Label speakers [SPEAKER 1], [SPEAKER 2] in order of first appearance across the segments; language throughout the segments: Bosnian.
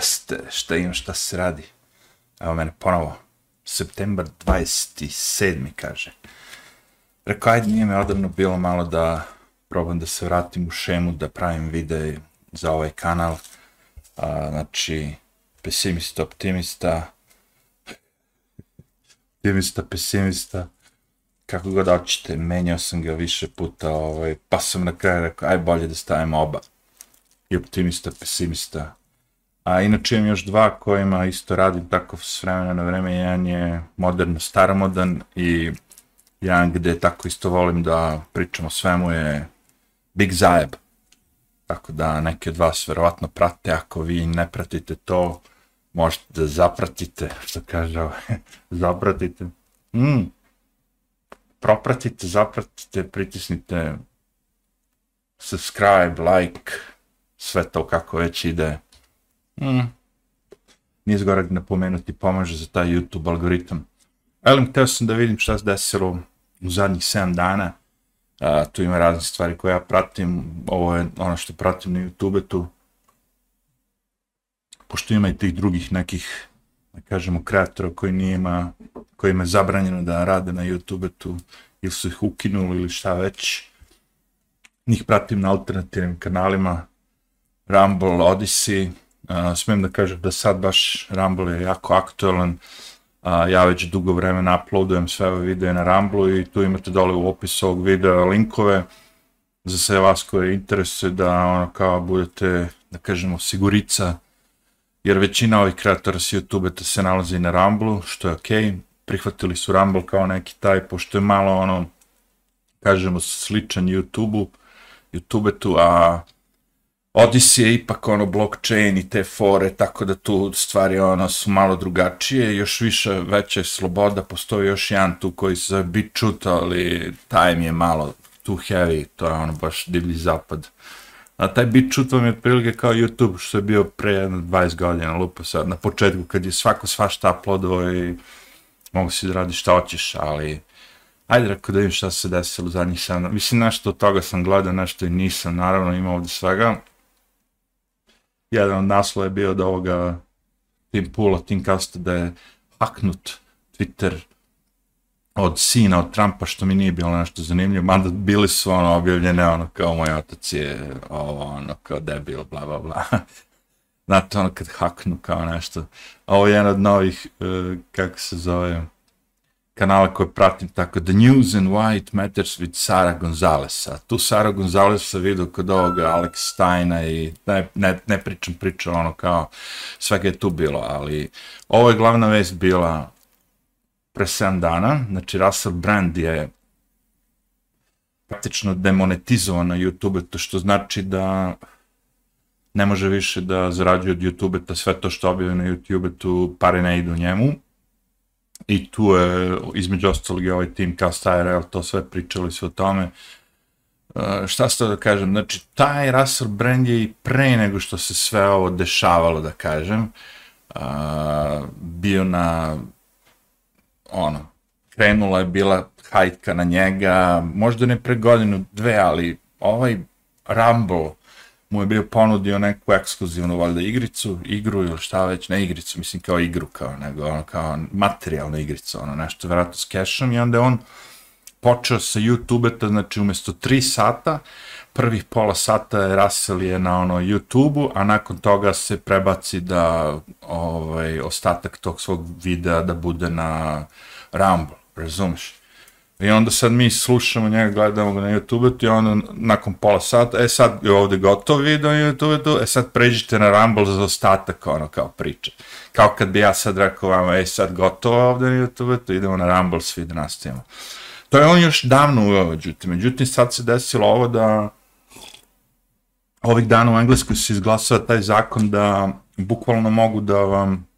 [SPEAKER 1] Jeste, šta imam, šta se radi. Evo mene ponovo. September 27. kaže. Rekao, ajde, nije me odavno bilo malo da probam da se vratim u šemu, da pravim videe za ovaj kanal. A, znači, pesimista, optimista, optimista, pesimista, kako god hoćete, menjao sam ga više puta, ovaj, pa sam na kraju rekao, aj bolje da stavim oba. I optimista, pesimista, A inače imam još dva kojima isto radim tako s vremena na vreme. Jedan je moderno staromodan i jedan gde tako isto volim da pričam o svemu je Big Zajeb. Tako da neki od vas verovatno prate, ako vi ne pratite to, možete da zapratite, što kaže ovo, ovaj, zapratite. Mm. Propratite, zapratite, pritisnite subscribe, like, sve to kako već ide Mm. Nije zgorak napomenuti, pomaže za taj YouTube algoritam. Elim, htio sam da vidim šta se desilo u zadnjih 7 dana. A, tu ima razne stvari koje ja pratim. Ovo je ono što pratim na YouTube tu. Pošto ima i tih drugih nekih, da kažemo, kreatora koji nijema, kojima koji ima zabranjeno da rade na YouTube tu ili su ih ukinuli ili šta već. Njih pratim na alternativnim kanalima. Rumble, Odyssey, Uh, smijem da kažem da sad baš Rumble je jako aktualan. Uh, ja već dugo vremena uploadujem sve ove videe na Rumble i tu imate dole u opisu ovog videa linkove za sve vas koje interesuje da ono kao budete, da kažemo, sigurica, jer većina ovih kreatora s YouTube-a se nalazi na Rumble, što je okej. Okay. Prihvatili su Rumble kao neki taj, pošto je malo ono, kažemo, sličan YouTube-u, YouTube-etu, a Odyssey je ipak ono blockchain i te fore, tako da tu stvari ono su malo drugačije, još više veća je sloboda, postoji još jedan tu koji se zove BitChute, ali time je malo too heavy, to je ono baš divlji zapad. A taj BitChute vam je otprilike kao YouTube što je bio pre 20 godina, lupa sad, na početku kad je svako svašta uploadovao i mogu si da radi šta hoćeš, ali ajde rekao da vidim šta se desilo u zadnjih 7 Mislim, nešto od toga sam gledao, nešto i nisam, naravno ima ovdje svega jedan od naslova je bio da ovoga Tim Pula, Tim Kasta, da je haknut Twitter od sina, od Trumpa, što mi nije bilo nešto zanimljivo, mada bili su ono objavljene, ono, kao moj otac je, ovo, ono, kao debil, bla, bla, bla. Znate, ono, kad haknu, kao nešto. Ovo je jedan od novih, e, uh, kako se zove, kanala koje pratim tako, The News and Why It Matters with Sara Gonzalesa. Tu Sara Gonzalesa vidio kod ovoga Alex Steina i ne, ne, ne pričam priča ono kao svega je tu bilo, ali ovo je glavna vest bila pre 7 dana, znači Russell Brand je praktično demonetizovan na YouTube, to što znači da ne može više da zarađuje od YouTube, ta sve to što objavio na YouTube, tu pare ne idu njemu, i tu je između ostalog i ovaj tim kao Styrel, to sve pričali su o tome. Uh, šta ste da kažem, znači taj Russell Brand je i pre nego što se sve ovo dešavalo, da kažem, uh, bio na, ono, krenula je bila hajtka na njega, možda ne pre godinu, dve, ali ovaj Rumble, mu je bio ponudio neku ekskluzivnu valjda igricu, igru ili šta već, ne igricu, mislim kao igru, kao, nego ono, kao materijalnu igricu, ono, nešto vjerojatno s cashom i onda je on počeo sa YouTube-eta, znači umjesto 3 sata, prvih pola sata je Russell je na ono YouTube-u, a nakon toga se prebaci da ovaj, ostatak tog svog videa da bude na Rumble, razumiješ? I onda sad mi slušamo njega, gledamo ga na YouTube, i onda nakon pola sata, e sad je ovdje gotov video na YouTube, e sad pređite na Rumble za ostatak, ono, kao priče. Kao kad bi ja sad rekao vama, e sad gotovo ovdje na YouTube, idemo na Rumble svi da nastavimo. To je on još davno uveo, međutim. Međutim, sad se desilo ovo da ovih dana u Engleskoj se izglasava taj zakon da bukvalno mogu da vam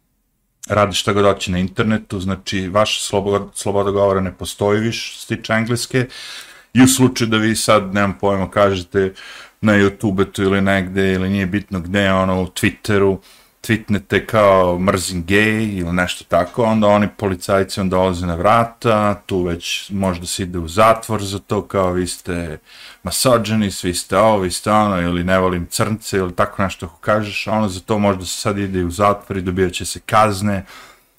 [SPEAKER 1] radi šta god hoće na internetu, znači vaša sloboda, sloboda govora ne postoji više, stiče engleske, i u slučaju da vi sad, nemam pojma, kažete na YouTube-etu ili negde, ili nije bitno gde, ono, u Twitteru, tweetnete kao mrzim gej ili nešto tako, onda oni policajci onda dolaze na vrata, tu već možda se ide u zatvor za to, kao vi ste masođeni, svi ste ovo, vi ste ono, ili ne volim crnce, ili tako nešto ako kažeš, ono za to možda se sad ide u zatvor i dobijat će se kazne,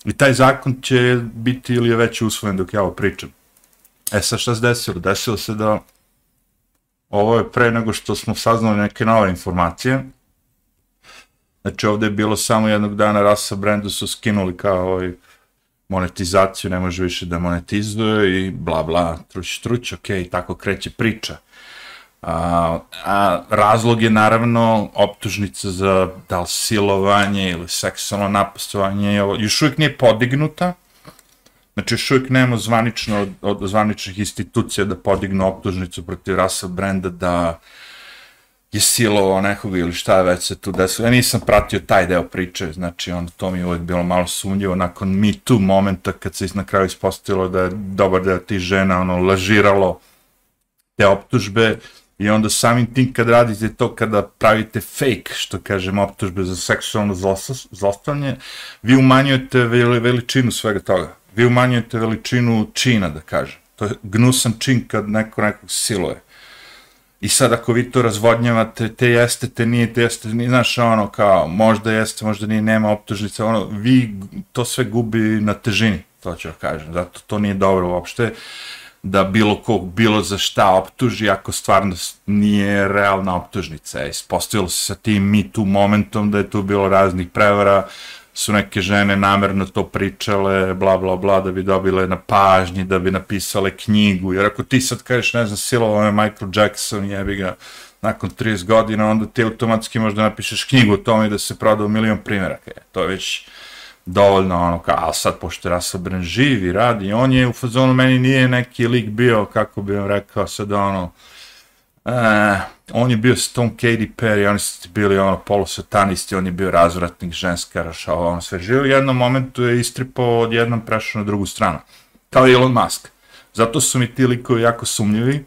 [SPEAKER 1] i taj zakon će biti ili je već usvojen dok ja ovo pričam. E sad šta se desilo? Desilo se da ovo je pre nego što smo saznali neke nove informacije, Znači ovdje je bilo samo jednog dana Rasa Brandu su skinuli kao ovaj monetizaciju, ne može više da monetizuje i bla bla, truć truć, ok, tako kreće priča. A, a razlog je naravno optužnica za da li silovanje ili seksualno napastovanje, još uvijek nije podignuta, znači još uvijek nema zvanično od, od zvaničnih institucija da podignu optužnicu protiv Rasa Brenda da je silovao nekog ili šta već se tu desilo. Ja nisam pratio taj deo priče, znači on, to mi je uvijek bilo malo sumnjivo. Nakon Me Too momenta kad se na kraju ispostavilo da je dobar deo tih žena ono, lažiralo te optužbe i onda samim tim kad radite to, kada pravite fake, što kažem, optužbe za seksualno zlostavljanje, vi umanjujete veličinu svega toga. Vi umanjujete veličinu čina, da kažem. To je gnusan čin kad neko nekog siluje. I sad ako vi to razvodnjavate, te jeste, te nije, te jeste, nije, znaš, ono, kao, možda jeste, možda nije, nema optužnice, ono, vi to sve gubi na težini, to ću kažem, zato to nije dobro uopšte, da bilo kog, bilo za šta optuži, ako stvarno nije realna optužnica. Ispostavilo se sa tim mi tu momentom da je tu bilo raznih prevara, su neke žene namerno to pričale, bla, bla, bla, da bi dobile na pažnji, da bi napisale knjigu, jer ako ti sad kažeš, ne znam, silovao je Michael Jackson, jebi ga, nakon 30 godina, onda ti automatski možda napišeš knjigu o tome da se prodao milion primjeraka. E, to je već dovoljno ono kao, ali sad pošto Russell Brand živi, radi, on je u fazonu, meni nije neki lik bio, kako bi vam rekao, sad ono, Uh, Eh, on je bio s tom Katy Perry, oni su bili ono polusatanisti, on je bio razvratnik, ženska, rašao, ono sve živo. U jednom momentu je istripao od jednom prešao na drugu stranu. Kao Elon Musk. Zato su mi ti likovi jako sumnjivi.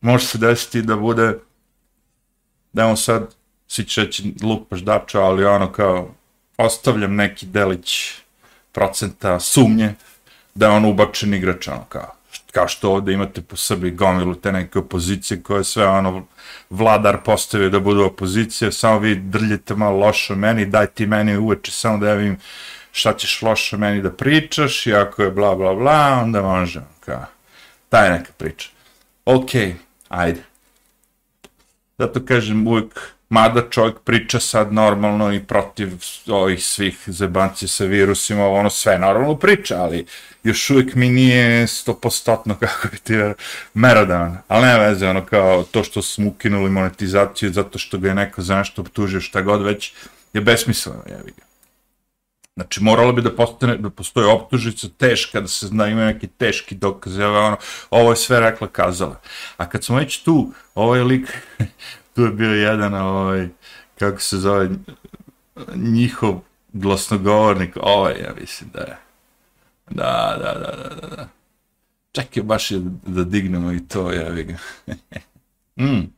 [SPEAKER 1] Može se desiti da bude, da on sad, svi će reći lupaš dača, ali ono kao, ostavljam neki delić procenta sumnje da je on ubačen igrač, ono kao kao što ovdje imate po Srbiji gomilu te neke opozicije koje sve ono vladar postavio da budu opozicije, samo vi drljite malo loše meni, daj ti meni uveče samo da ja vidim šta ćeš loše meni da pričaš i ako je bla bla bla, onda može, kao, taj neka priča. Ok, ajde. Zato kažem uvijek, mada čovjek priča sad normalno i protiv ovih svih zebanci sa virusima, ono sve normalno priča, ali još uvijek mi nije stopostotno kako bi ti merodan. Ali ne veze, ono kao to što smo ukinuli monetizaciju zato što ga je neko za nešto obtužio šta god već je besmisleno, jevi ga. Znači, moralo bi da, postane, da postoje optužica teška, da se zna ima neki teški dokaz, ono, ovo je sve rekla kazala. A kad smo već tu, ovaj lik, tu je bio jedan, ovaj, kako se zove, njihov glasnogovornik, ovaj, ja mislim da je. Da, da, da, da, da, da. Čekaj, baš je da dignemo i to, ja vi ga. mm.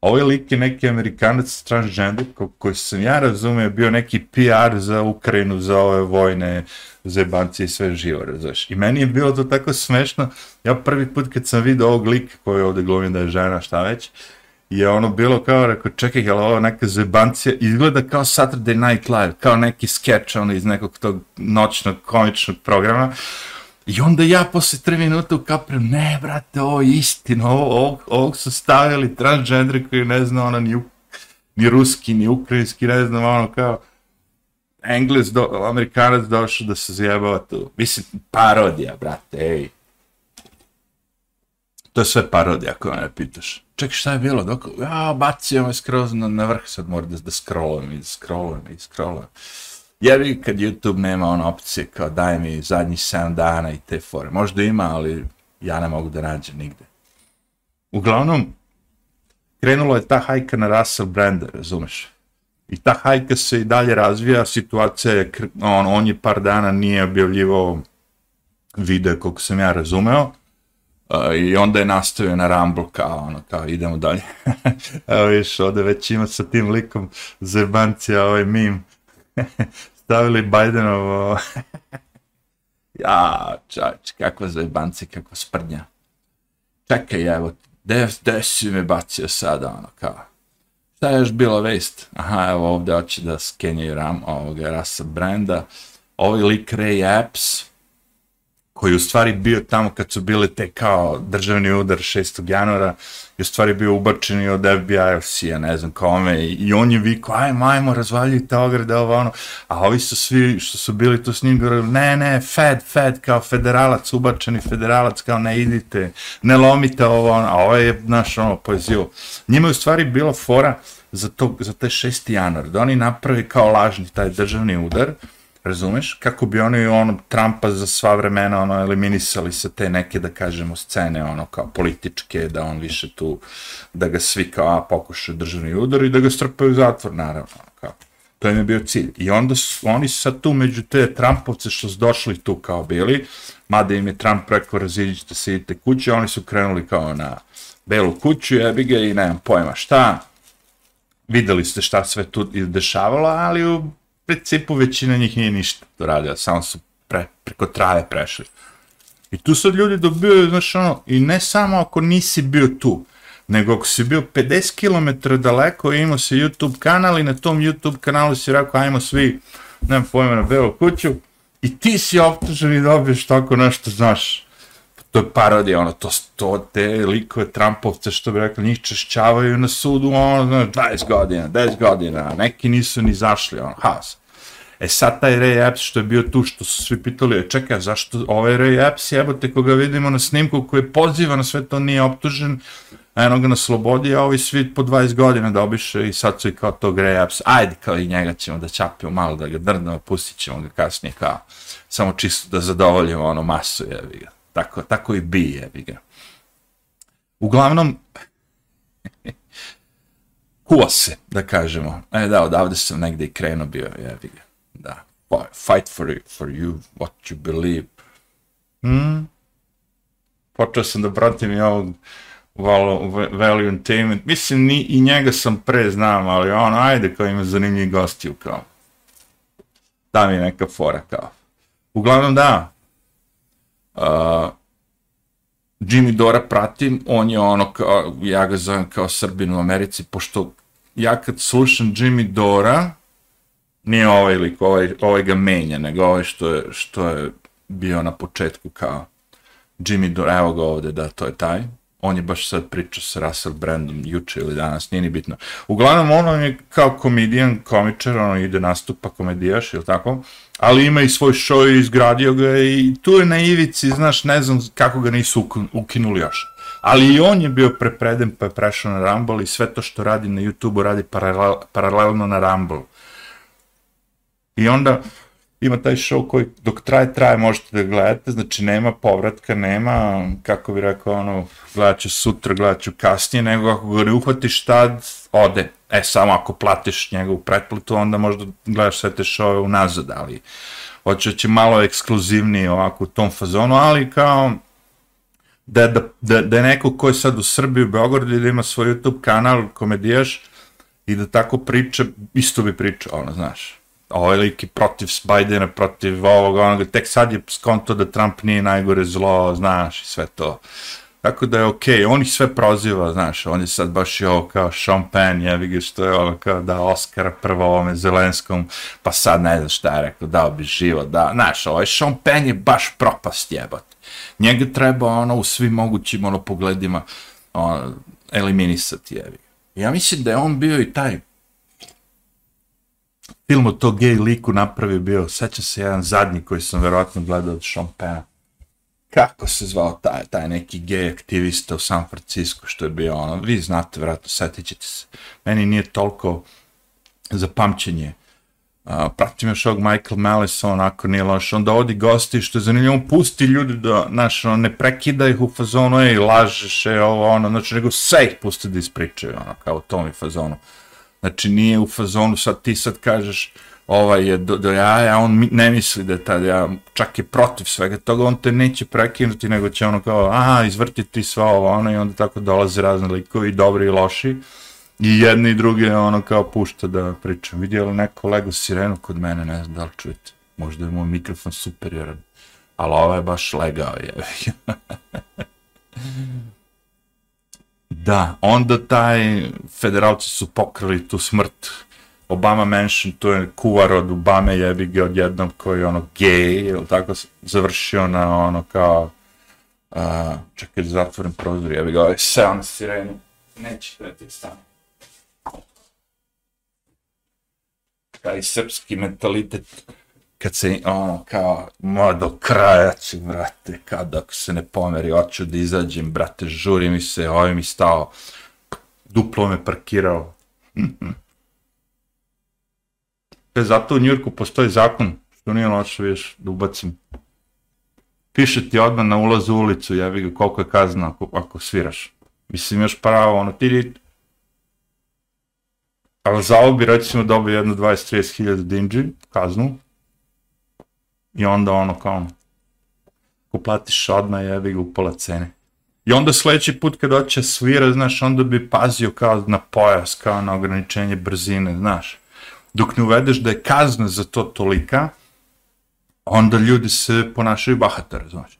[SPEAKER 1] Ovaj lik je neki amerikanac transgender, ko, koji sam ja razumio, bio neki PR za Ukrajinu, za ove vojne zebanci i sve živo, razveš. I meni je bilo to tako smešno, ja prvi put kad sam vidio ovog lika koji ovdje glumio da je žena, šta već, je ono bilo kao, rekao, čekaj, je ovo neka zebancija, izgleda kao Saturday Night Live, kao neki sketch ono, iz nekog tog noćnog komičnog programa, I onda ja posle tri minuta ukapiram, ne, brate, ovo je istina, ovo, ovog, ovog su stavili transgender koji ne zna ono ni, ni ruski, ni ukrajinski, ne znam, ono kao, Engles, do, Amerikanac došao da se zjebava tu. Mislim, parodija, brate, ej. To je sve parodija, ako me pitaš. Čekaj, šta je bilo? Dok, ja, bacio me skroz na, na vrh, sad moram da, da scrollujem i scrollujem i scrollujem. Jevi kad YouTube nema ono opcije kao daj mi zadnji 7 dana i te fore. Možda ima, ali ja ne mogu da nađem nigde. Uglavnom, krenulo je ta hajka na Russell Brand, razumeš? I ta hajka se i dalje razvija, situacija je, on, on je par dana nije objavljivao video koliko sam ja razumeo, Uh, I onda je nastavio na Rumble kao ono, kao idemo dalje. Evo viš, ovdje već ima sa tim likom zebancija ovaj mim. Stavili Bidenovo... ja, čač, kakva zebancija, kakva sprdnja. Čekaj, evo, gde, gde si me bacio sada, ono, kao. Šta je još bilo vest? Aha, evo ovdje hoće da skenjaju ram ovoga rasa brenda. Ovi lik Ray Apps, koji u stvari bio tamo kad su bile te kao državni udar 6. januara, i u stvari bio ubačeni od FBI-a, ne znam kome, i on je vikao, ajmo, ajmo, razvaljujte ograde, ovo ono, a ovi su svi što su bili tu s njim govorili, ne, ne, Fed, Fed, kao federalac, ubačeni federalac, kao ne idite, ne lomite ovo, ono, a ovo je, naš, ono, poezivo. Njima je u stvari bila fora za, to, za taj 6. januar, da oni napravi kao lažni taj državni udar, razumeš, kako bi oni ono Trumpa za sva vremena ono eliminisali sa te neke da kažemo scene ono kao političke da on više tu da ga svi kao a pokušaju državni udar i da ga strpaju u zatvor naravno ono, kao. To im je bio cilj. I onda su, oni su sad tu među te Trumpovce što su došli tu kao bili mada im je Trump rekao raziđite se idite kuće oni su krenuli kao na belu kuću jebi ga i nemam pojma šta. Videli ste šta sve tu dešavalo ali u principu većina njih nije ništa to radila, samo su pre, preko trave prešli. I tu sad ljudi dobiju, znaš ono, i ne samo ako nisi bio tu, nego ako si bio 50 km daleko i imao si YouTube kanal i na tom YouTube kanalu si rekao, ajmo svi, nemam pojma, na Belu kuću, i ti si optužen i dobiješ tako nešto, znaš, to je parodija, ono, to, to te likove Trumpovce, što bi rekli, njih češćavaju na sudu, ono, znaš, 20 godina, 10 godina, neki nisu ni zašli, ono, haos. E sad taj Ray Epps što je bio tu, što su svi pitali, e, čekaj, zašto ovaj Ray Epps jebote koga vidimo na snimku koji poziva na sve to nije optužen, a eno ga na slobodi, a ovi svi po 20 godina da obiše i sad su i kao tog Ray Epps, ajde kao i njega ćemo da čapimo malo, da ga drnemo, pustit ćemo ga kasnije kao, samo čisto da zadovoljimo ono masu, jebi ga. Tako, tako i bi, jebi ga. Uglavnom, kuo se, da kažemo. E da, odavde sam negde i krenuo bio, jebi ga da, fight for, for you, what you believe. Hmm? Počeo sam da pratim i ovog Value Entertainment. Mislim, ni, i njega sam pre znam, ali ono, ajde, kao ima zanimljivi gostiju, kao. Da mi neka fora, kao. Uglavnom, da. Uh, Jimmy Dora pratim, on je ono, kao, ja ga zovem kao Srbin u Americi, pošto ja kad slušam Jimmy Dora, nije ovaj lik, ovaj, ovaj ga menja, nego ovaj što je, što je bio na početku kao Jimmy Dora, evo ga ovde, da, to je taj. On je baš sad pričao sa Russell Brandom juče ili danas, nije ni bitno. Uglavnom, on je kao komedijan, komičar, ono ide nastupa komedijaš, ili tako? Ali ima i svoj show i izgradio ga i tu je na ivici, znaš, ne znam kako ga nisu ukinuli još. Ali i on je bio prepreden pa je prešao na Rumble i sve to što radi na YouTube-u radi paralel, paralelno na Rumble. I onda ima taj show koji dok traje, traje, možete da gledate, znači nema povratka, nema, kako bi rekao, ono, gledat ću sutra, gledat ću kasnije, nego ako ga ne uhvatiš tad, ode. E, samo ako platiš njegovu pretplatu, onda možda gledaš sve te show unazad, ali hoće da će malo ekskluzivnije ovako u tom fazonu, ali kao, da, da, da, da je neko ko je sad u Srbiji, u Beogradu, da ima svoj YouTube kanal, komedijaš, i da tako priča, isto bi pričao, ono, znaš, ovaj lik protiv Bidena, protiv ovog, onoga, tek sad je skonto da Trump nije najgore zlo, znaš, i sve to. Tako da je okej, okay. on ih sve proziva, znaš, on je sad baš i ovo kao Sean Penn, jevi ga što je ono kao da Oscar prvo ovome Zelenskom, pa sad ne znam šta je rekao, dao bi život, da, znaš, ovaj Sean Penn je baš propast jebot. Njega treba ono u svim mogućim ono pogledima ono, eliminisati, jevi Ja mislim da je on bio i taj film o to gej liku napravio bio, seća se jedan zadnji koji sam verovatno gledao od Šompena. Kako se zvao taj, taj neki gej aktivista u San Francisco što je bio ono, vi znate, verovatno, setit ćete se. Meni nije toliko za pamćenje. Uh, pratim još ovog Michael Malice, onako nije loš, onda odi gosti, što je zanimljivo, on pusti ljudi da, znaš, on ne prekida ih u fazonu, ej, lažeš, je ovo, ono, znači, nego sve ih pusti da ispričaju, ono, kao u tom i fazonu. Znači nije u fazonu sad ti sad kažeš ovaj je do, do jaja, on mi, ne misli da je tad ja, čak je protiv svega toga, on te neće prekinuti, nego će ono kao, aha, izvrtiti sva ovo, ono, i onda tako dolaze razne likovi, dobri i loši, i jedni i drugi, ono, kao pušta da pričam. Vidio li neko Lego sirenu kod mene, ne znam da li čujete, možda je moj mikrofon superioran, ali ovo je baš legao, je. da, onda taj, federalci su pokrali tu smrt, Obama Mansion, to je kuvar od Obame jebi ga odjednom koji je ono gej, ili tako završio na ono kao uh, čekaj da zatvorim prozor, jebi ga, se on sirenu, neće da ti stane. Taj srpski mentalitet, kad se ono kao, ma do kraja ću, brate, kad ako se ne pomeri, hoću da izađem, brate, žuri mi se, ovaj mi stao, duplo me parkirao. E, zato u Njurku postoji zakon, što nije loše, viš, da ubacim. Piše ti odmah na ulazu u ulicu, jevi ga, koliko je kazna ako, ako sviraš. Mislim, još pravo, ono, ti Ali za ovo bi, recimo, dobio jedno 20-30 hiljada dinđi, kaznu. I onda, ono, kao, ono, ako platiš odmah, jebi ga, u pola cene. I onda sledeći put kad hoće svira, znaš, onda bi pazio kao na pojas, kao na ograničenje brzine, znaš dok ne uvedeš da je kazna za to tolika, onda ljudi se ponašaju bahato, razumiješ.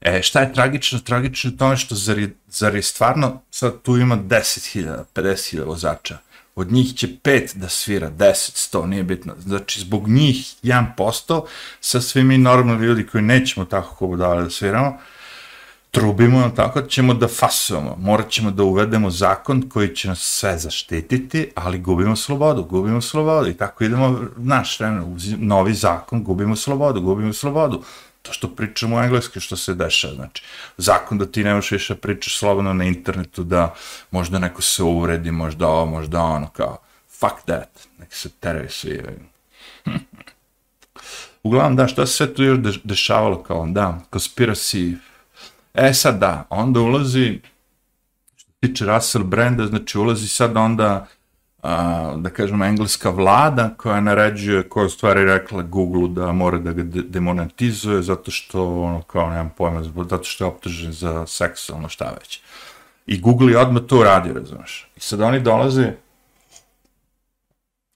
[SPEAKER 1] E, šta je tragično? Tragično je tome ono što zar je, zar je stvarno, sad tu ima 10.000, 50.000 vozača, od njih će pet da svira, 10, 100, nije bitno. Znači, zbog njih 1%, sa svi mi normalni ljudi koji nećemo tako kako da sviramo, trubimo, tako ćemo da fasujemo. Morat ćemo da uvedemo zakon koji će nas sve zaštititi, ali gubimo slobodu, gubimo slobodu. I tako idemo, naš vremen, novi zakon, gubimo slobodu, gubimo slobodu. To što pričamo u što se dešava, znači, zakon da ti nemaš više pričaš slobodno na internetu, da možda neko se uvredi, možda ovo, možda ono, kao, fuck that, nek se teraju svi. Uglavnom, da, što se sve tu još dešavalo, kao, da, conspiracy, E sad da, onda ulazi, što se tiče Russell Branda, znači ulazi sad onda, a, da kažem, engleska vlada koja naređuje, koja u stvari rekla Google da mora da ga de demonetizuje zato što, ono, kao, nemam pojma, zato što je optužen za seksualno šta već. I Google je odmah to radi, razumeš. I sad oni dolaze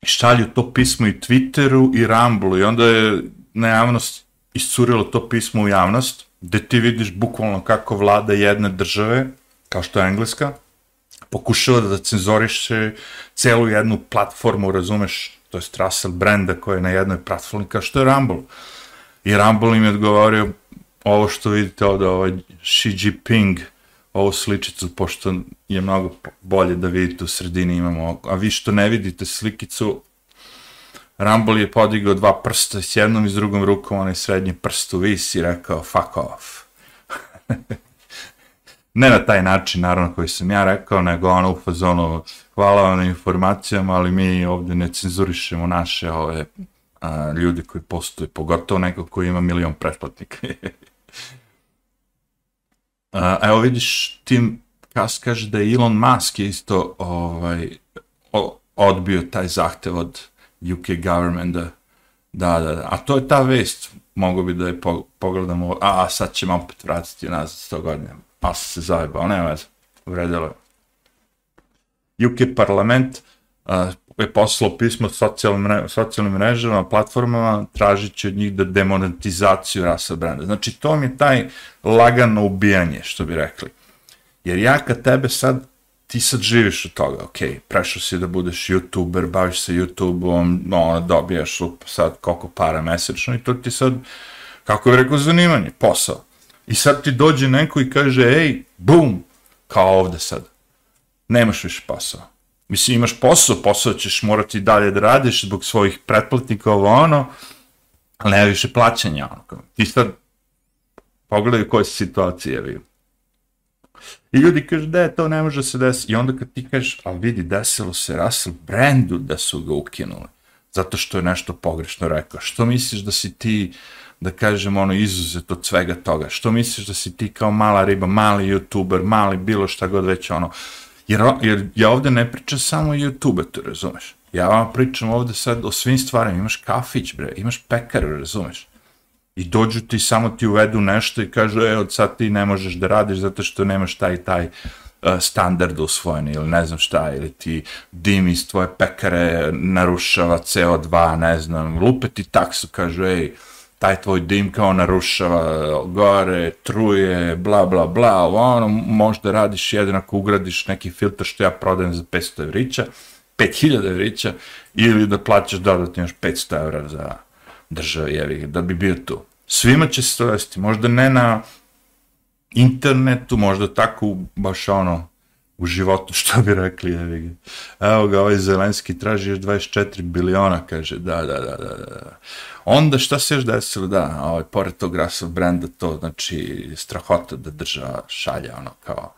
[SPEAKER 1] i šalju to pismo i Twitteru i Rumble i onda je na javnost iscurilo to pismo u javnost gde ti vidiš bukvalno kako vlada jedne države, kao što je Engleska, pokušava da cenzoriše celu jednu platformu, razumeš, to je Russell Branda koja je na jednoj platformi, kao što je Rumble. I Rumble im je odgovorio ovo što vidite ovde, ovaj Xi Jinping, ovu sličicu, pošto je mnogo bolje da vidite u sredini imamo, a vi što ne vidite slikicu, Rumble je podigao dva prsta s jednom i s drugom rukom, onaj srednji prst u vis i rekao fuck off. ne na taj način, naravno, koji sam ja rekao, nego ono u fazonu hvala vam na informacijama, ali mi ovdje ne cenzurišemo naše ove a, ljudi koji postoje, pogotovo neko koji ima milion pretplatnika. a, evo vidiš, tim kas kaže da je Elon Musk isto ovaj, odbio taj zahtev od UK government da, da, da. A to je ta vest, mogu bi da je pogledamo, a, a sad ćemo opet vratiti nazad 100 godina. Pa se zajebao, nema veze, vredilo je. UK parlament uh, je poslao pismo socijalnim, mre, socijalnim mrežama, platformama, tražići od njih da demonetizaciju rasa brenda. Znači, to mi je taj lagano ubijanje, što bi rekli. Jer ja kad tebe sad ti sad živiš od toga, ok, prešao si da budeš youtuber, baviš se youtube-om, no, ono, dobijaš sad koliko para mesečno i to ti sad, kako je rekao, zanimanje, posao. I sad ti dođe neko i kaže, ej, bum, kao ovde sad, nemaš više posao. Mislim, imaš posao, posao ćeš morati dalje da radiš zbog svojih pretplatnika, ovo ono, ali nema više plaćanja. Ono. Ti sad, pogledaj koje su situacije, vidim I ljudi kažu da to ne može se desiti. I onda kad ti kažeš, ali vidi, desilo se Russell Brandu da su ga ukinuli. Zato što je nešto pogrešno rekao. Što misliš da si ti, da kažem, ono, izuzet od svega toga? Što misliš da si ti kao mala riba, mali youtuber, mali bilo šta god već ono? Jer, jer ja ovde ne pričam samo o YouTube, tu razumeš? Ja vam pričam ovde sad o svim stvarima, imaš kafić, bre, imaš pekar, razumeš? I dođu ti, samo ti uvedu nešto i kažu, e, od sad ti ne možeš da radiš zato što nemaš taj taj e, standard usvojen ili ne znam šta, ili ti dim iz tvoje pekare narušava CO2, ne znam, lupe ti taksu, kažu, ej, taj tvoj dim kao narušava gore, truje, bla, bla, bla, ono, možda radiš jedan ako ugradiš neki filtr što ja prodajem za 500 evrića, 5000 evrića, ili da plaćaš dodatno još 500 evra za državu, jevi, da bi bio tu. Svima će se to desiti, možda ne na internetu, možda tako baš ono, u životu, što bi rekli, Evi. ga. Evo ga, ovaj Zelenski traži još 24 biliona, kaže, da, da, da, da, da. Onda šta se još desilo, da, ovaj, pored tog Russell brenda, to znači strahota da drža šalja, ono, kao,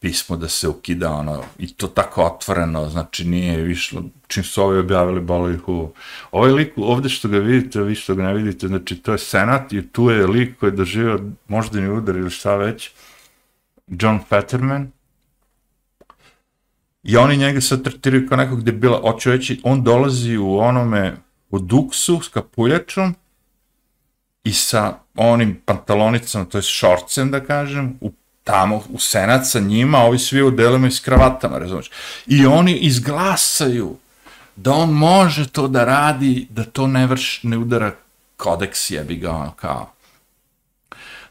[SPEAKER 1] pismo da se ukida, ono, i to tako otvoreno, znači nije išlo, čim su ovi objavili bolo ih u... Ovaj lik, ovde što ga vidite, vi što ga ne vidite, znači to je senat i tu je lik koji je doživio moždani udar ili šta već, John Fetterman, i oni njega sad tretiraju kao nekog debila, Oću reći, on dolazi u onome, u duksu s kapuljačom i sa onim pantalonicama, to je šorcem da kažem, u tamo u senat sa njima, ovi svi u delima i s kravatama, razumiješ? I oni izglasaju da on može to da radi, da to ne vrš, ne udara kodeks jebi ga, ono, kao.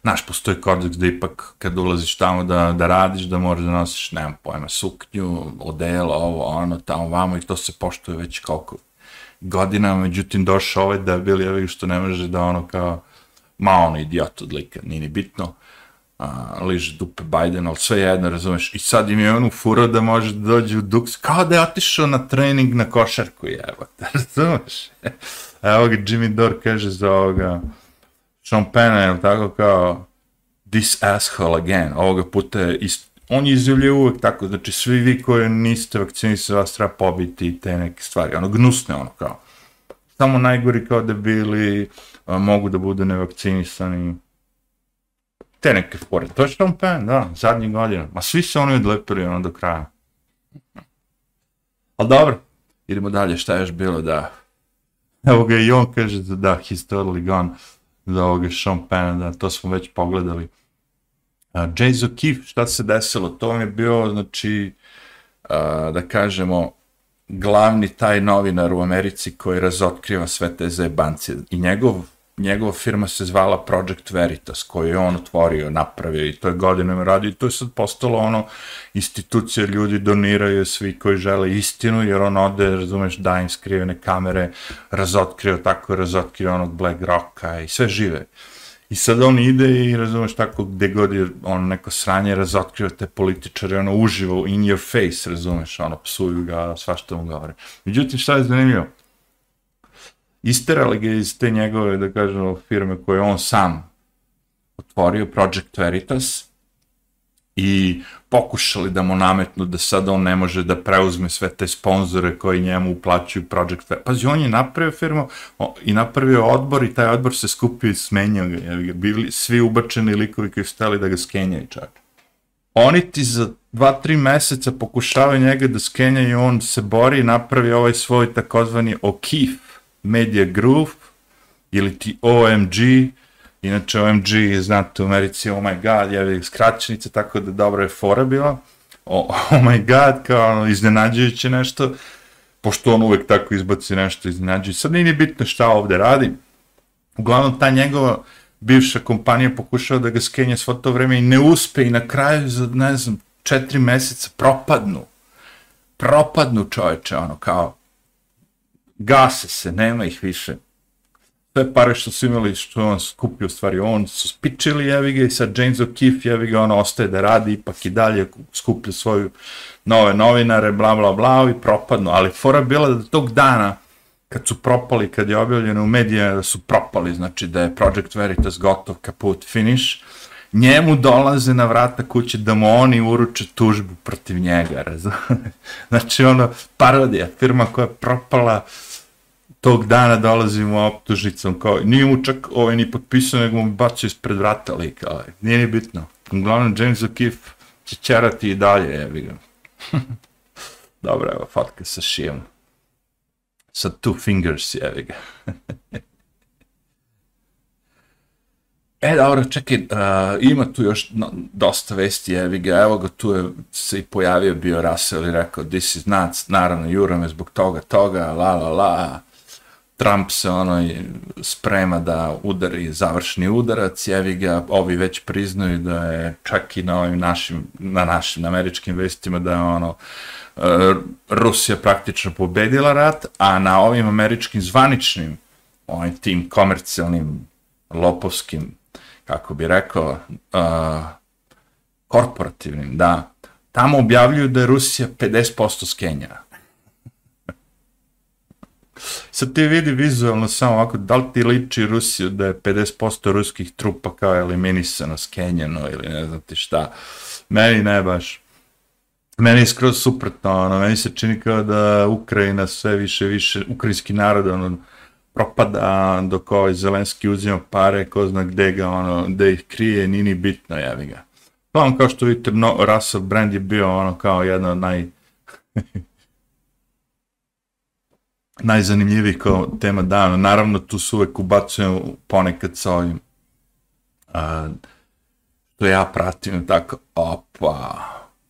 [SPEAKER 1] Znaš, postoji kodeks da ipak kad ulaziš tamo da, da radiš, da moraš da nosiš, nemam pojma, suknju, odelo, ovo, ono, tamo, vamo i to se poštuje već koliko godina, međutim došao ovaj debil, jevi što ne može da ono kao, ma ono idiot od lika, nije ni bitno, a, liže dupe Biden, ali sve jedno, razumeš, i sad im je ono furo da može da dođe u Dux, kao da je otišao na trening na košarku, evo, razumeš? Evo ga Jimmy Dore kaže za ovoga Sean Penn, je tako kao this asshole again, ovoga puta je ist, on je uvek tako, znači svi vi koji niste vakcinisali vas treba pobiti te neke stvari, ono gnusne ono kao. Samo najgori kao da bili, a, mogu da budu nevakcinisani, te neke fore. To je Sean Penn, da, zadnji godina. Ma svi se oni odlepili ono do kraja. Ali dobro, idemo dalje, šta je još bilo da... Evo ga i on kaže da, da he's totally gone za ovoga Sean Penn, da to smo već pogledali. Uh, Jay O'Keefe, šta se desilo? To vam je bio, znači, uh, da kažemo, glavni taj novinar u Americi koji razotkriva sve te zebancije. I njegov njegova firma se zvala Project Veritas, koju je on otvorio, napravio i to je godinama radio i to je sad postalo ono institucija, ljudi doniraju svi koji žele istinu, jer on ode, razumeš, da im skrivene kamere, razotkrio tako, razotkrio onog Black Rocka i sve žive. I sad on ide i, razumeš, tako gde god je on neko sranje, razotkrio te političare, ono, uživo, in your face, razumeš, ono, psuju ga, svašta mu govore. Međutim, šta je zanimljivo? Isterali ga iz te njegove, da kažemo, firme koje on sam otvorio, Project Veritas, i pokušali da mu nametnu da sad on ne može da preuzme sve te sponzore koji njemu uplaćuju Project Veritas. Pazi, on je napravio firmu i napravio odbor i taj odbor se skupio i smenjao ga. Je, bili svi ubačeni likovi koji su stali da ga skenjaju čak. Oni ti za dva, tri meseca pokušavaju njega da skenjaju, on se bori i napravi ovaj svoj takozvani O'Keefe Media Group ili ti OMG, inače OMG je znate u Americi, oh my god, ja vidim skraćenica, tako da dobro je fora bila, oh, oh my god, kao ono, iznenađujuće nešto, pošto on uvek tako izbaci nešto iznenađujuće. Sad nije bitno šta ovde radi, uglavnom ta njegova bivša kompanija pokušava da ga skenja svo to vreme i ne uspe i na kraju za, ne znam, četiri meseca propadnu. Propadnu čoveče, ono, kao, gase se, nema ih više. Sve pare što su imali, što on skupio, stvari, on su spičili, jevi ga, i sad James O'Keefe, jevi ga, on ostaje da radi, ipak i dalje skuplja svoju nove novinare, bla, bla, bla, i propadnu. Ali fora bila da tog dana, kad su propali, kad je objavljeno u medijama da su propali, znači da je Project Veritas gotov, kaput, finish, njemu dolaze na vrata kuće da mu oni uruče tužbu protiv njega, razumije? Znači, ono, parodija, firma koja je propala, tog dana dolazimo optužnicom, kao, nije mu čak ovaj ni potpisao, nego mu bacio ispred vrata lika, ovaj. nije ni bitno. Uglavnom, James O'Keefe će čerati i dalje, jebi ga. Dobro, evo, fatka sa šijom. sa two fingers, jevi ga. E, dobro, čekaj, uh, ima tu još no, dosta vesti, evi ga, evo ga, tu je se i pojavio bio Russell i rekao, this is nuts, naravno, jura me zbog toga, toga, la, la, la, Trump se ono sprema da udari završni udarac, jevi ga, ovi već priznaju da je čak i na ovim našim, na našim američkim vestima da je ono, e, Rusija praktično pobedila rat, a na ovim američkim zvaničnim, ovim tim komercijalnim, lopovskim kako bi rekao, uh, korporativnim, da, tamo objavljuju da je Rusija 50% skenjena. Sad ti vidi vizualno samo ovako, da li ti liči Rusiju da je 50% ruskih trupa kao eliminisano, skenjeno ili ne znam ti šta. Meni ne baš. Meni je skroz suprotno, ono, meni se čini kao da Ukrajina sve više, više, ukrajinski narod, ono, propada dok ovaj Zelenski uzima pare, ko zna gde ga, ono, gde ih krije, nini ni bitno, jevi ga. Uglavnom, kao što vidite, no, Russell Brand je bio ono kao jedna od naj... najzanimljivijih kao tema dana. Naravno, tu su uvek ubacujem ponekad sa ovim a, što ja pratim, tako, opa,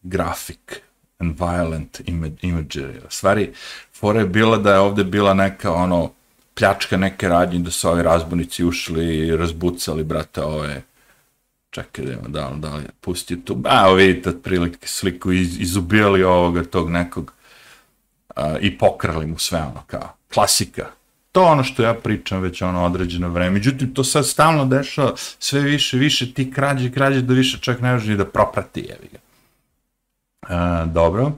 [SPEAKER 1] grafik and violent imagery. Stvari, fora je bila da je ovde bila neka, ono, pljačka neke radnje da su ovi razbunici ušli i razbucali, brate, ove, čekaj da da li, da li pusti tu, a vidite otprilike sliku, iz, izubijali ovoga tog nekog a, i pokrali mu sve ono kao, klasika. To ono što ja pričam već ono određeno vreme. Međutim, to sad stalno dešava sve više, više ti krađe, krađe da više čak ne može da proprati, jevi ga. A, dobro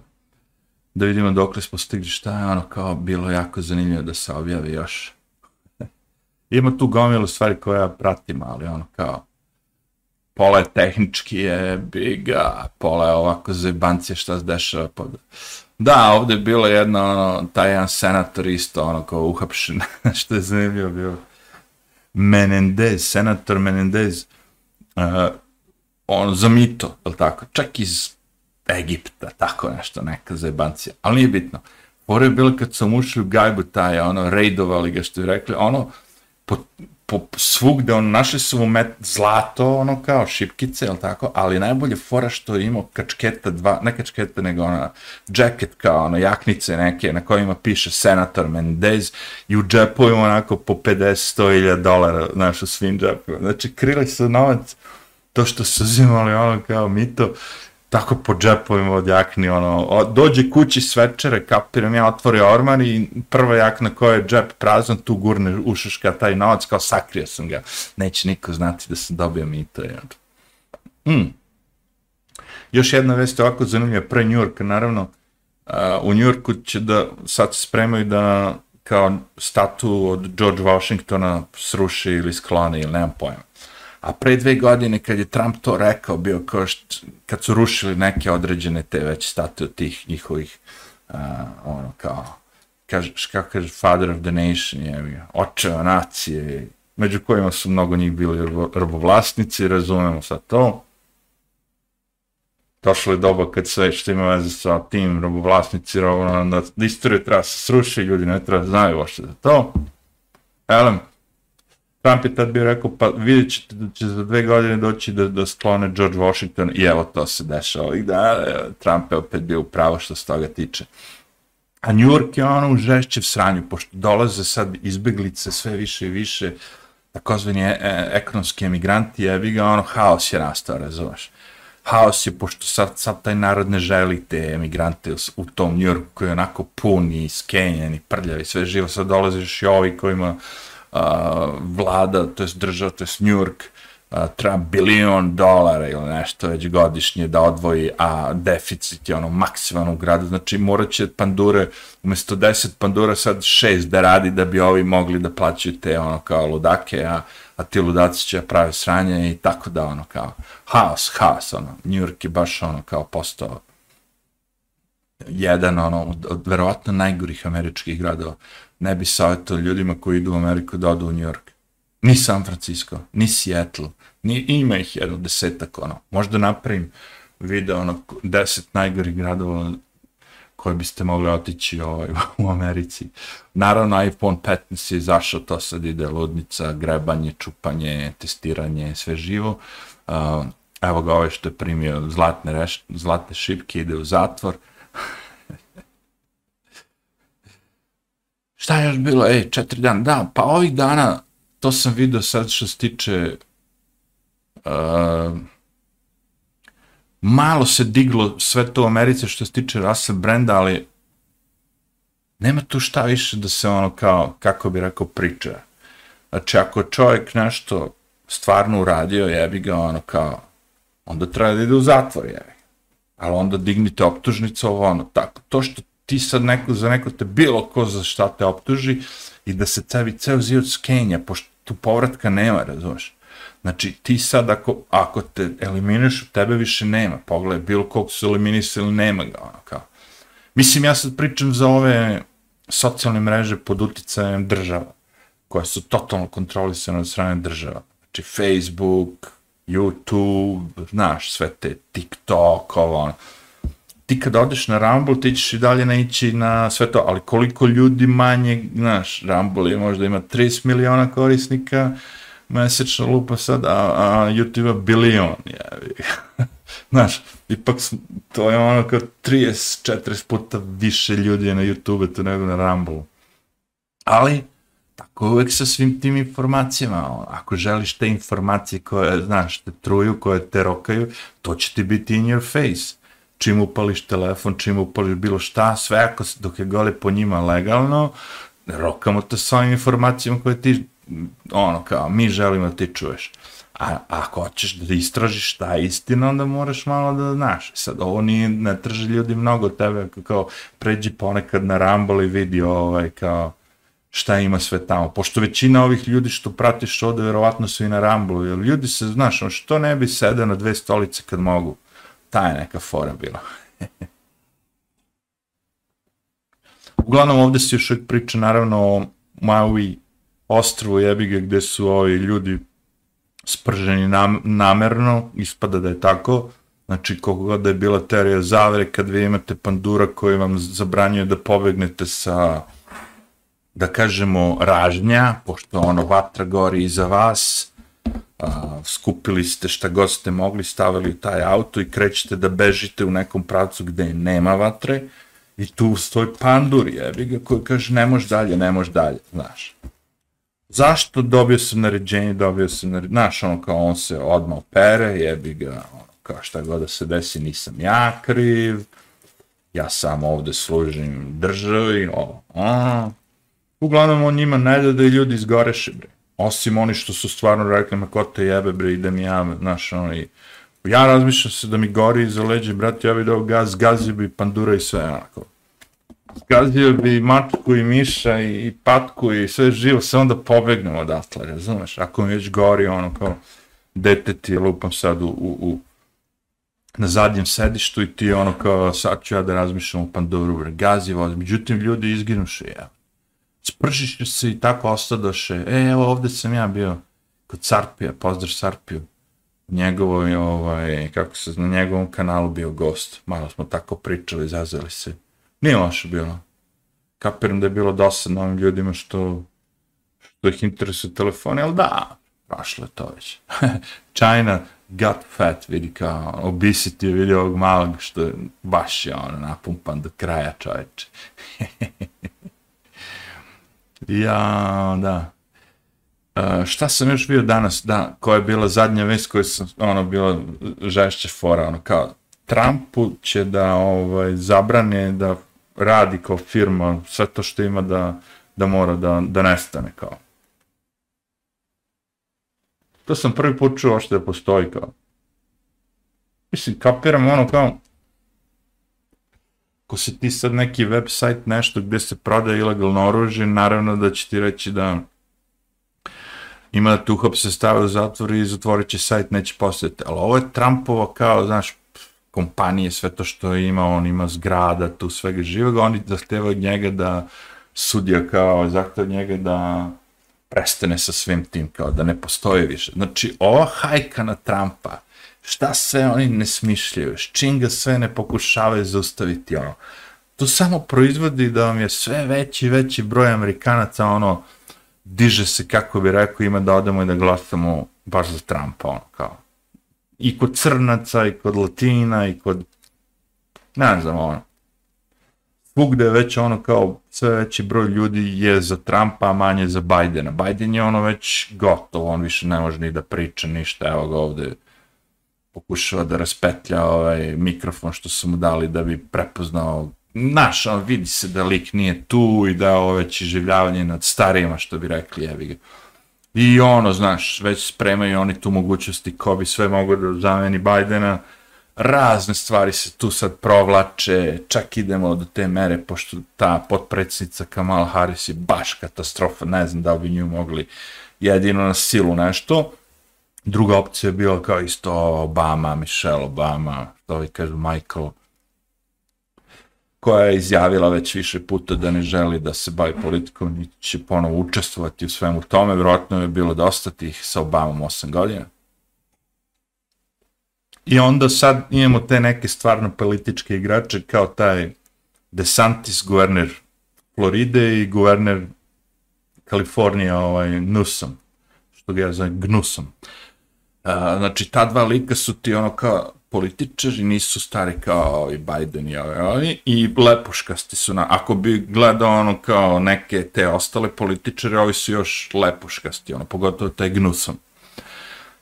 [SPEAKER 1] da vidimo dok li smo stigli šta je ono kao bilo jako zanimljivo da se objavi još. Ima tu gomilu stvari koje ja pratim, ali ono kao pola je tehnički je biga, pola je ovako za šta se dešava pod... Da, ovdje je bilo jedno, ono, taj jedan senator isto, ono, kao uhapšen, što je zanimljivo bilo. Menendez, senator Menendez, uh, on za mito, je tako? Čak iz Egipta, tako nešto, neka zajebancija. Ali nije bitno. Pore je bilo kad sam ušli u gajbu taj, ono, rejdovali ga što je rekli, ono, po, po svugde, on našli su mu met zlato, ono, kao šipkice, jel tako, ali najbolje fora što je imao kačketa dva, ne kačketa, nego ona, džeket kao, ono, jaknice neke, na kojima piše senator Mendez i u džepovima onako po 50-100 dolara, znaš, u svim džepima. Znači, krili su novac, to što su uzimali, ono, kao mito, tako po džepovima od jakni, ono, o, dođe kući s večere, kapiram ja, otvori orman i prva jakna koja je džep prazan, tu gurne ušaška taj novac, kao sakrio sam ga, neće niko znati da sam dobio mito. Mm. Još jedna vest ovako zanimljiva, pre New York, naravno, uh, u New Yorku će da, sad se spremaju da kao statu od George Washingtona sruši ili sklone ili nemam pojma. A pre dve godine kad je Trump to rekao, bio kao št, kad su rušili neke određene te već statue tih njihovih, uh, ono kao, kaž, kako kaže, father of the nation, je, očeva nacije, među kojima su mnogo njih bili robovlasnici, razumemo sad to. Došlo je doba kad sve što ima veze sa tim robovlasnici, robovlasnici, da istoriju treba se sruši, ljudi ne treba znaju ošte za to. Elem, Trump je tad bio rekao, pa vidjet ćete da će za dve godine doći da, da sklone George Washington i evo to se dešava ovih dana. Trump je opet bio upravo što se toga tiče. A New York je ono u žešćev sranju, pošto dolaze sad izbeglice sve više i više, takozvani e, e ekonomski emigranti, je vi ga ono, haos je nastao, razumeš? Haos je, pošto sad, sad taj narod ne želi te emigrante u, tom New Yorku koji je onako pun i skenjen i prljav i sve živo, sad dolaze još i ovi kojima vlada, to je država, to je New York, a, treba bilion dolara ili nešto već godišnje da odvoji, a deficit je ono maksimalno u gradu, znači morat će pandure, umjesto 10 pandura sad 6 da radi da bi ovi mogli da plaćaju te ono kao ludake, a, a ti ludaci će prave sranje i tako da ono kao haos, haos, ono, New York je baš ono kao postao jedan ono od, od verovatno najgorih američkih gradova ne bi savjetao ljudima koji idu u Ameriku da odu u New York. Ni San Francisco, ni Seattle, ni, ima ih jedno desetak, ono. Možda napravim video, ono, deset najgorih gradova koje biste mogli otići ovaj, u Americi. Naravno, iPhone 15 je zašao, to sad ide ludnica, grebanje, čupanje, testiranje, sve živo. Uh, evo ga ovaj što je primio zlatne, reš, zlatne šipke, ide u zatvor. Šta je još bilo? Ej, četiri dana. Da, pa ovih dana, to sam vidio sad što se tiče uh, malo se diglo sve to u Americi što se tiče Russell Branda, ali nema tu šta više da se ono kao, kako bi rekao, priča. Znači, ako čovjek nešto stvarno uradio, jebi ga ono kao, onda treba da ide u zatvor, jebi. Ali onda dignite optužnicu, ovo ono, tako. To što ti sad neko, za neko te bilo ko za šta te optuži i da se cevi ceo život skenja, pošto tu povratka nema, razumeš. Znači, ti sad, ako, ako te eliminiš, tebe više nema. Pogledaj, bilo kog su eliminisali, nema ga, ono, kao. Mislim, ja sad pričam za ove socijalne mreže pod uticajem država, koje su totalno kontrolisane od strane država. Znači, Facebook, YouTube, znaš, sve te TikTok, ovo, ono. Ti kad odeš na Rumble, ti ćeš i dalje naići na sve to, ali koliko ljudi manje, znaš, Rumble je možda ima 30 miliona korisnika, mesečno lupa sad, a, a YouTube-a bilion, jevi. Znaš, ipak to je ono kao 30-40 puta više ljudi na YouTube-u nego na Rumble. Ali, tako uvek sa svim tim informacijama, ono, ako želiš te informacije koje, znaš, te truju, koje te rokaju, to će ti biti in your face. Čim upališ telefon, čim upališ bilo šta, sve ako dok je gole po njima legalno, rokamo te sa ovim informacijama koje ti ono kao, mi želimo da ti čuješ. A ako hoćeš da istražiš šta je istina, onda moraš malo da znaš. Sad, ovo nije, ne trži ljudi mnogo tebe, kao pređi ponekad na Rumble i vidi ovaj, kao, šta ima sve tamo. Pošto većina ovih ljudi što pratiš ovde, verovatno su i na Rumble, jer ljudi se, znaš, ono, što ne bi sede na dve stolice kad mogu. Ta je neka fora bila. Uglavnom, ovdje se još uvijek priča, naravno, o Maui ostrovu jebi gdje su ovi ljudi sprženi nam, namerno, ispada da je tako, znači koliko god da je bila teorija zavere, kad vi imate pandura koji vam zabranjuje da pobegnete sa, da kažemo, ražnja, pošto ono vatra gori iza vas, a, skupili ste šta god ste mogli, stavili taj auto i krećete da bežite u nekom pravcu gde nema vatre, i tu stoji pandur, jebi ga, koji kaže ne možeš dalje, ne možeš dalje, znaš zašto dobio sam naređenje, dobio sam naređenje, znaš, ono kao on se odmah opere, jebi ga, ono, kao šta god da se desi, nisam ja kriv, ja sam ovde služim državi, ovo, a. Uglavnom, on njima ne da da i ljudi izgoreše, bre. Osim oni što su stvarno rekli, ma ko te jebe, bre, idem ja, znaš, ono, i ja razmišljam se da mi gori iza leđe, brate, ja bi dao gaz, gazio bi pandura i sve, onako, zgazio bi matku i miša i, i patku i sve živo, samo onda pobegnemo odatle, razumeš? Ako mi već gori ono kao dete ti lupam sad u, u, u na zadnjem sedištu i ti ono kao sad ću ja da razmišljam u Pandoru, gazi voz, međutim ljudi izginuše, ja. Spržiš se i tako ostadoše, e, evo ovdje sam ja bio kod Sarpija, pozdrav Sarpiju, njegovoj, ovaj, kako se, na njegovom kanalu bio gost, malo smo tako pričali, zazeli se, Nije loše bilo. Kapiram da je bilo dosadno ovim ljudima što, što ih interesuje telefoni, ali da, prošlo je to već. China got fat, vidi kao, obesity je vidio ovog malog što je baš je ono napumpan do kraja čoveče. ja, da. Uh, šta sam još bio danas, da, koja je bila zadnja vest koja sam, ono, bila žešće fora, ono, kao, Trumpu će da, ovaj, zabrane da radi kao firma, sve to što ima da, da mora da, da nestane kao. To sam prvi put čuo što da postoji kao. Mislim, kapiram ono kao, ako si ti sad neki website, nešto gdje se prodaje ilegalno oružje, naravno da će ti reći da ima da tu uhap se stavio u zatvor i zatvorit će sajt, neće postojati. Ali ovo je Trumpova kao, znaš, kompanije, sve to što ima, on ima zgrada, tu svega živoga, oni zahteva od njega da sudija kao, zahteva od njega da prestane sa svim tim, kao da ne postoji više. Znači, ova hajka na Trumpa, šta sve oni ne smišljaju, s čim ga sve ne pokušavaju zaustaviti, ono, to samo proizvodi da vam je sve veći veći broj Amerikanaca, ono, diže se, kako bi rekao, ima da odemo i da glasamo baš za Trumpa, ono, kao. I kod crnaca, i kod latina, i kod, ne znam, ono, svugde je već ono kao sve veći broj ljudi je za Trumpa, a manje za Bajdena. Biden je ono već gotovo, on više ne može ni da priča ništa, evo ga ovde pokušava da raspetlja ovaj mikrofon što su mu dali da bi prepoznao naš, on vidi se da lik nije tu i da ovo već življavanje nad starijima, što bi rekli, jevi ga. I ono, znaš, već spremaju oni tu mogućnosti ko bi sve mogo da zameni Bajdena, razne stvari se tu sad provlače, čak idemo do te mere, pošto ta potpredsjednica Kamal Harris je baš katastrofa, ne znam da bi nju mogli jedino na silu nešto. Druga opcija je bila kao isto Obama, Michelle Obama, to vi kažu Michael, koja je izjavila već više puta da ne želi da se bavi politikom, niti će ponovo učestvovati u svemu tome, vjerojatno je bilo dosta tih sa Obamom 8 godina. I onda sad imamo te neke stvarno političke igrače kao taj DeSantis, guverner Floride i guverner Kalifornije, ovaj, Newsom, što ga ja zovem Gnusom. A, znači, ta dva lika su ti ono kao političari, nisu stari kao i Biden i ovi, ovi i lepuškasti su na, ako bi gledao ono kao neke te ostale političare, ovi su još lepuškasti, ono, pogotovo taj Gnusom.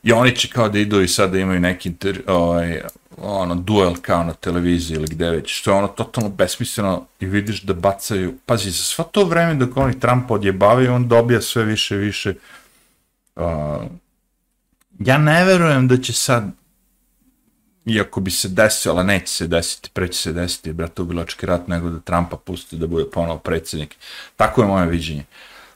[SPEAKER 1] I oni će kao da idu i sada imaju neki inter, ovaj, ono, duel kao na televiziji ili gde već, što je ono totalno besmisleno i vidiš da bacaju, pazi, za sva to vreme dok oni Trump odjebavaju, on dobija sve više i više. Uh, ja ne verujem da će sad, iako bi se desilo, ali neće se desiti, preće se desiti, brate, ubilački rat, nego da Trumpa pusti da bude ponovo predsjednik. Tako je moje viđenje.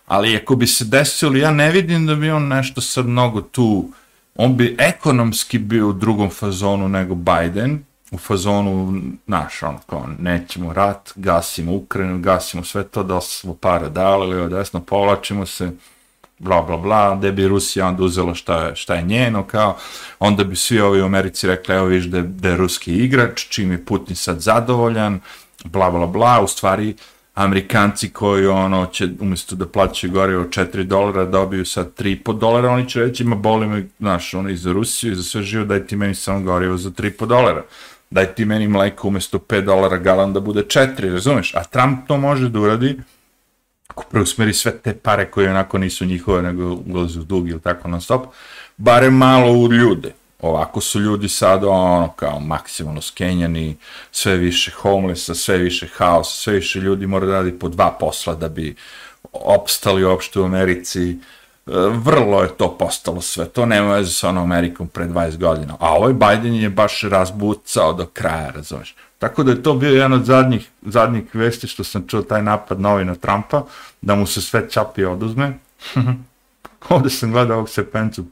[SPEAKER 1] Ali ako bi se desilo, ja ne vidim da bi on nešto sad mnogo tu on bi ekonomski bio u drugom fazonu nego Biden, u fazonu naš, ono, kao, nećemo rat, gasimo Ukrajinu, gasimo sve to, da smo para dali, ili desno, povlačimo se, bla, bla, bla, gde bi Rusija onda uzela šta je, šta je njeno, kao, onda bi svi ovi u Americi rekli, evo viš da je, da je ruski igrač, čim je Putin sad zadovoljan, bla, bla, bla, u stvari, Amerikanci koji ono će umjesto da plaćaju gorivo 4 dolara dobiju sad 3,5 dolara, oni će reći ima boli me, znaš, ono i za Rusiju i za sve živo, daj ti meni samo gorivo za 3,5 dolara. Daj ti meni mleko umjesto 5 dolara galan da bude 4, razumeš? A Trump to može da uradi preusmeri sve te pare koje onako nisu njihove, nego ulaze u dug ili tako non stop, bare malo u ljude ovako su ljudi sad ono kao maksimalno skenjani, sve više homelessa, sve više haosa, sve više ljudi mora da radi po dva posla da bi opstali uopšte u Americi. E, vrlo je to postalo sve, to nema veze sa onom Amerikom pre 20 godina. A ovaj Biden je baš razbucao do kraja, razumeš. Tako da je to bio jedan od zadnjih, zadnjih vesti što sam čuo taj napad novi na Trumpa, da mu se sve čapi oduzme. Ovdje sam gledao ovog sepencu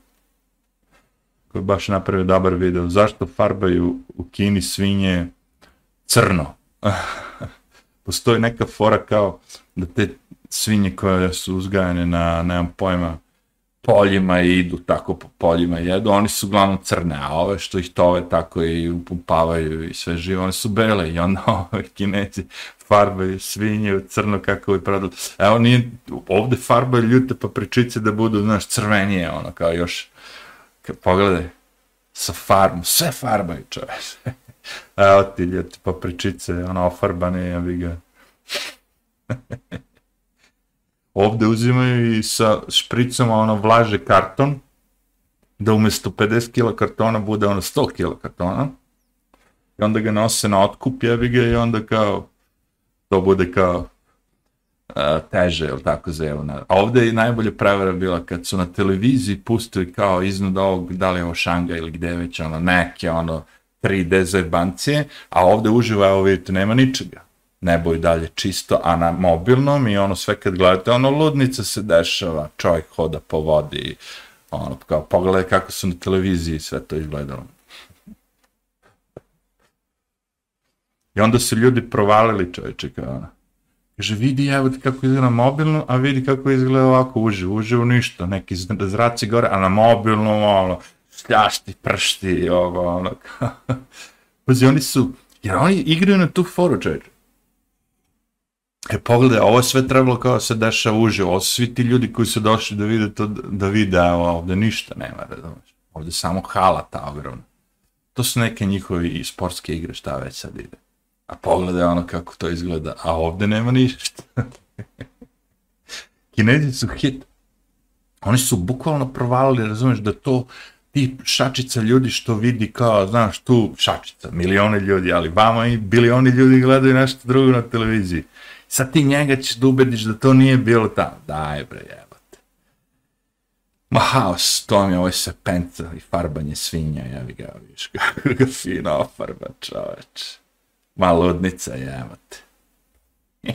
[SPEAKER 1] koji je baš napravio dobar video, zašto farbaju u Kini svinje crno? Postoji neka fora kao da te svinje koje su uzgajane na, nemam pojma, poljima i idu tako po poljima i jedu, oni su uglavnom crne, a ove što ih tove tako i upumpavaju i sve živo, one su bele i onda ove kinezi farbaju svinje u crno kako bi prodali. Evo, nije, ovde farbaju ljute papričice da budu, znaš, crvenije, ono, kao još Kad pogledaj, sa farbom, sve farbaju čoveč. Evo ti ljeti papričice, ono ofarbane, ja bi ga. Ovde uzimaju i sa špricama ono vlaže karton, da umjesto 50 kg kartona bude ono 100 kg kartona. I onda ga nose na otkup, jebi ga, i onda kao, to bude kao e, teže, ili tako zelena. A ovde je najbolje prevara bila kad su na televiziji pustili kao iznad ovog, da li je ovo Šanga ili gde već, ono, neke, ono, 3D zajbancije, a ovde uživa, evo vidite, nema ničega. Nebo i dalje čisto, a na mobilnom i ono sve kad gledate, ono, ludnica se dešava, čovjek hoda po vodi, ono, kao, pogledaj kako su na televiziji sve to izgledalo. I onda su ljudi provalili čovječe, kao ono, Kaže, vidi, evo ti kako izgleda mobilno, a vidi kako izgleda ovako uživo. Uživo ništa, neki zraci gore, a na mobilnom, ono, sljašti, pršti, ovo, ono, Pazi, oni su, jer oni igraju na tu foru, čovječe. E, pogledaj, ovo je sve trebalo kao se dešava uživo, ovo su svi ti ljudi koji su došli da vide to, da vide, a ovde ništa nema, razumiješ, Ovde samo hala ta ogromna. To su neke njihovi sportske igre, šta već sad ide. A pogledaj ono kako to izgleda, a ovde nema ništa. Kinezi su hit. Oni su bukvalno provalili, razumeš, da to ti šačica ljudi što vidi kao, znaš, tu šačica, milione ljudi, ali vama i bilioni ljudi gledaju nešto drugo na televiziji. Sad ti njega ćeš da ubediš da to nije bilo tamo. Daj bre, jebate. Ma haos, to mi je ovaj sepenta i farbanje svinja, jevi ga, viš, kako ga fino ofarba, čoveč. Ma ludnica, jebate.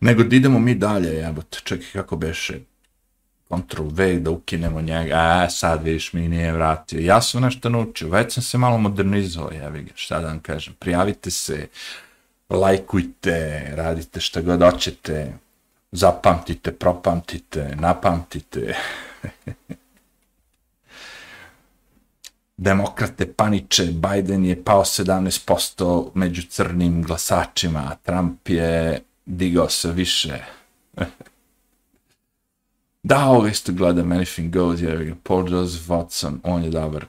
[SPEAKER 1] Nego da idemo mi dalje, jebate. čekaj kako beše, Ctrl V da ukinemo njega, a sad vidiš mi nije vratio. Ja sam nešto naučio, već sam se malo modernizovao, jevi ga, šta da vam kažem, prijavite se, lajkujte, radite šta god hoćete, zapamtite, propamtite, napamtite. Demokrate paniče, Biden je pao 17% među crnim glasačima, a Trump je digao se više. da, ovo isto gledam Anything Goes, jer Paul Joseph Watson, on je dobar.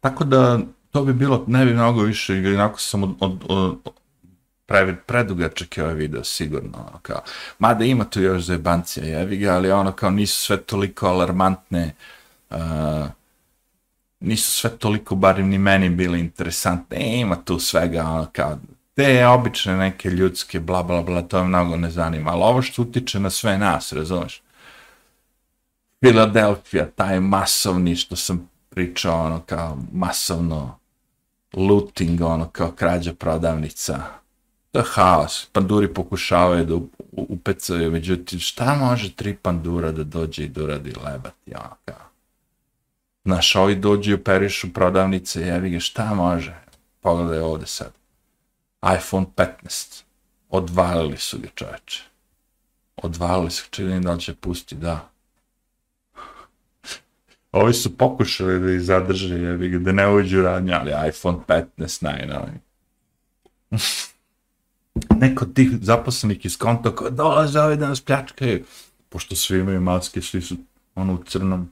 [SPEAKER 1] Tako da, to bi bilo, ne bi mnogo više, jer inako sam od, od, od, previd, predugačak je ovaj video, sigurno, ono, kao, mada ima tu još zajebancija, jevi ga, ali ono, kao, nisu sve toliko alarmantne, uh, nisu sve toliko, barim ni meni, bili interesantne, e, ima tu svega, ono, kao, te obične neke ljudske, bla, bla, bla, to je mnogo ne zanima, ali ovo što utiče na sve nas, razumeš? Filadelfija, taj masovni, što sam pričao, ono, kao, masovno looting, ono, kao krađa prodavnica, to haos. Panduri pokušavaju da upecaju, međutim, šta može tri pandura da dođe i da uradi lebat, ja, kao. Znaš, ovi dođu i operišu prodavnice, jevi ga, šta može? Pogledaj ovde sad. iPhone 15. Odvalili su ga čoveče. Odvalili su, čini da li će pusti, da. Ovi su pokušali da ih zadrže, jevi ga, da ne uđu radnje, ali iPhone 15 najnoviji neko tih zaposlenih iz konta koja dolaze ovaj da nas pljačkaju, pošto svi imaju maske, svi su ono u crnom.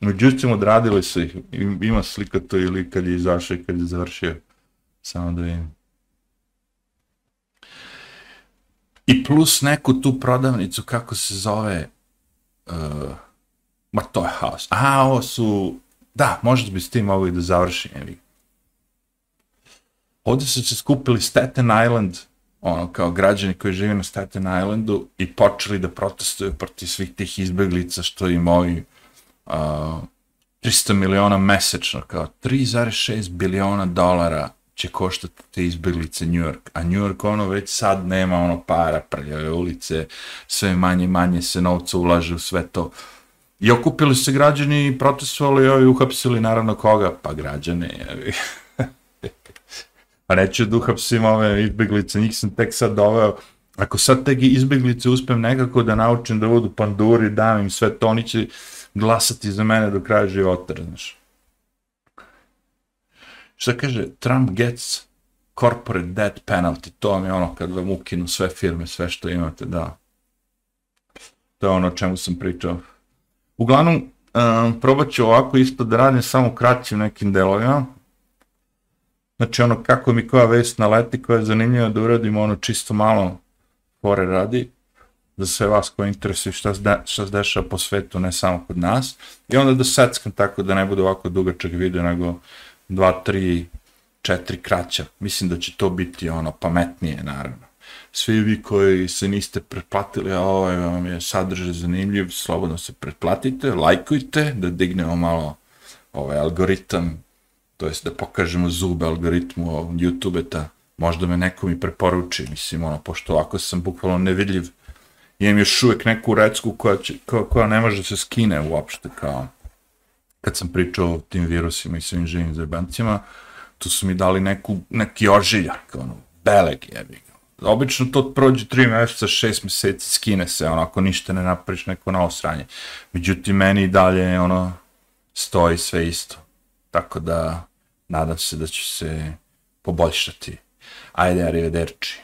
[SPEAKER 1] Međutim, odradili su ih, ima slika to ili kad je izašao i kad je završio, samo da vidim. I plus neku tu prodavnicu, kako se zove, uh, ma to je haos. A, ovo su, da, možda bi s tim ovo i da završim, evi ovdje su se skupili Staten Island, ono, kao građani koji žive na Staten Islandu i počeli da protestuju protiv svih tih izbeglica što im ovi uh, 300 miliona mesečno, kao 3,6 biliona dolara će koštati te izbeglice New York, a New York ono već sad nema ono para, prljave ulice, sve manje manje se novca ulaže u sve to. I okupili se građani i protestovali i uhapsili naravno koga? Pa građane, jevi pa neću da uhapsim ove izbjeglice, njih sam tek sad doveo, ako sad te izbjeglice uspem nekako da naučim da budu panduri, dam im sve to, oni će glasati za mene do kraja života, znaš. Šta kaže, Trump gets corporate debt penalty, to vam je ono kad vam ukinu sve firme, sve što imate, da. To je ono o čemu sam pričao. Uglavnom, um, probat ću ovako isto da radim samo kraćim nekim delovima, Znači ono kako mi koja vest naleti koja je zanimljiva da uradimo ono čisto malo fore radi za sve vas koji interesuju šta, šta se dešava po svetu, ne samo kod nas. I onda da seckam tako da ne bude ovako dugačak video nego dva, tri, četiri kraća. Mislim da će to biti ono pametnije naravno. Svi vi koji se niste pretplatili, a ovaj vam je sadržaj zanimljiv, slobodno se pretplatite, lajkujte, da dignemo malo ovaj algoritam to jest da pokažemo zube algoritmu YouTube ta možda me neko mi preporuči, mislim, ono, pošto ovako sam bukvalno nevidljiv, imam još uvijek neku recku koja, će, koja, koja ne može da se skine uopšte, kao kad sam pričao o tim virusima i svim živim zajebancima, tu su mi dali neku, neki ožiljak, ono, beleg jebi ga. Obično to prođe 3 mjeseca, 6 mjeseci, skine se, ono, ako ništa ne napraviš neko novo sranje. Međutim, meni dalje, ono, stoji sve isto. Tako da, nadam se da će se poboljšati. Ajde, arrivederci.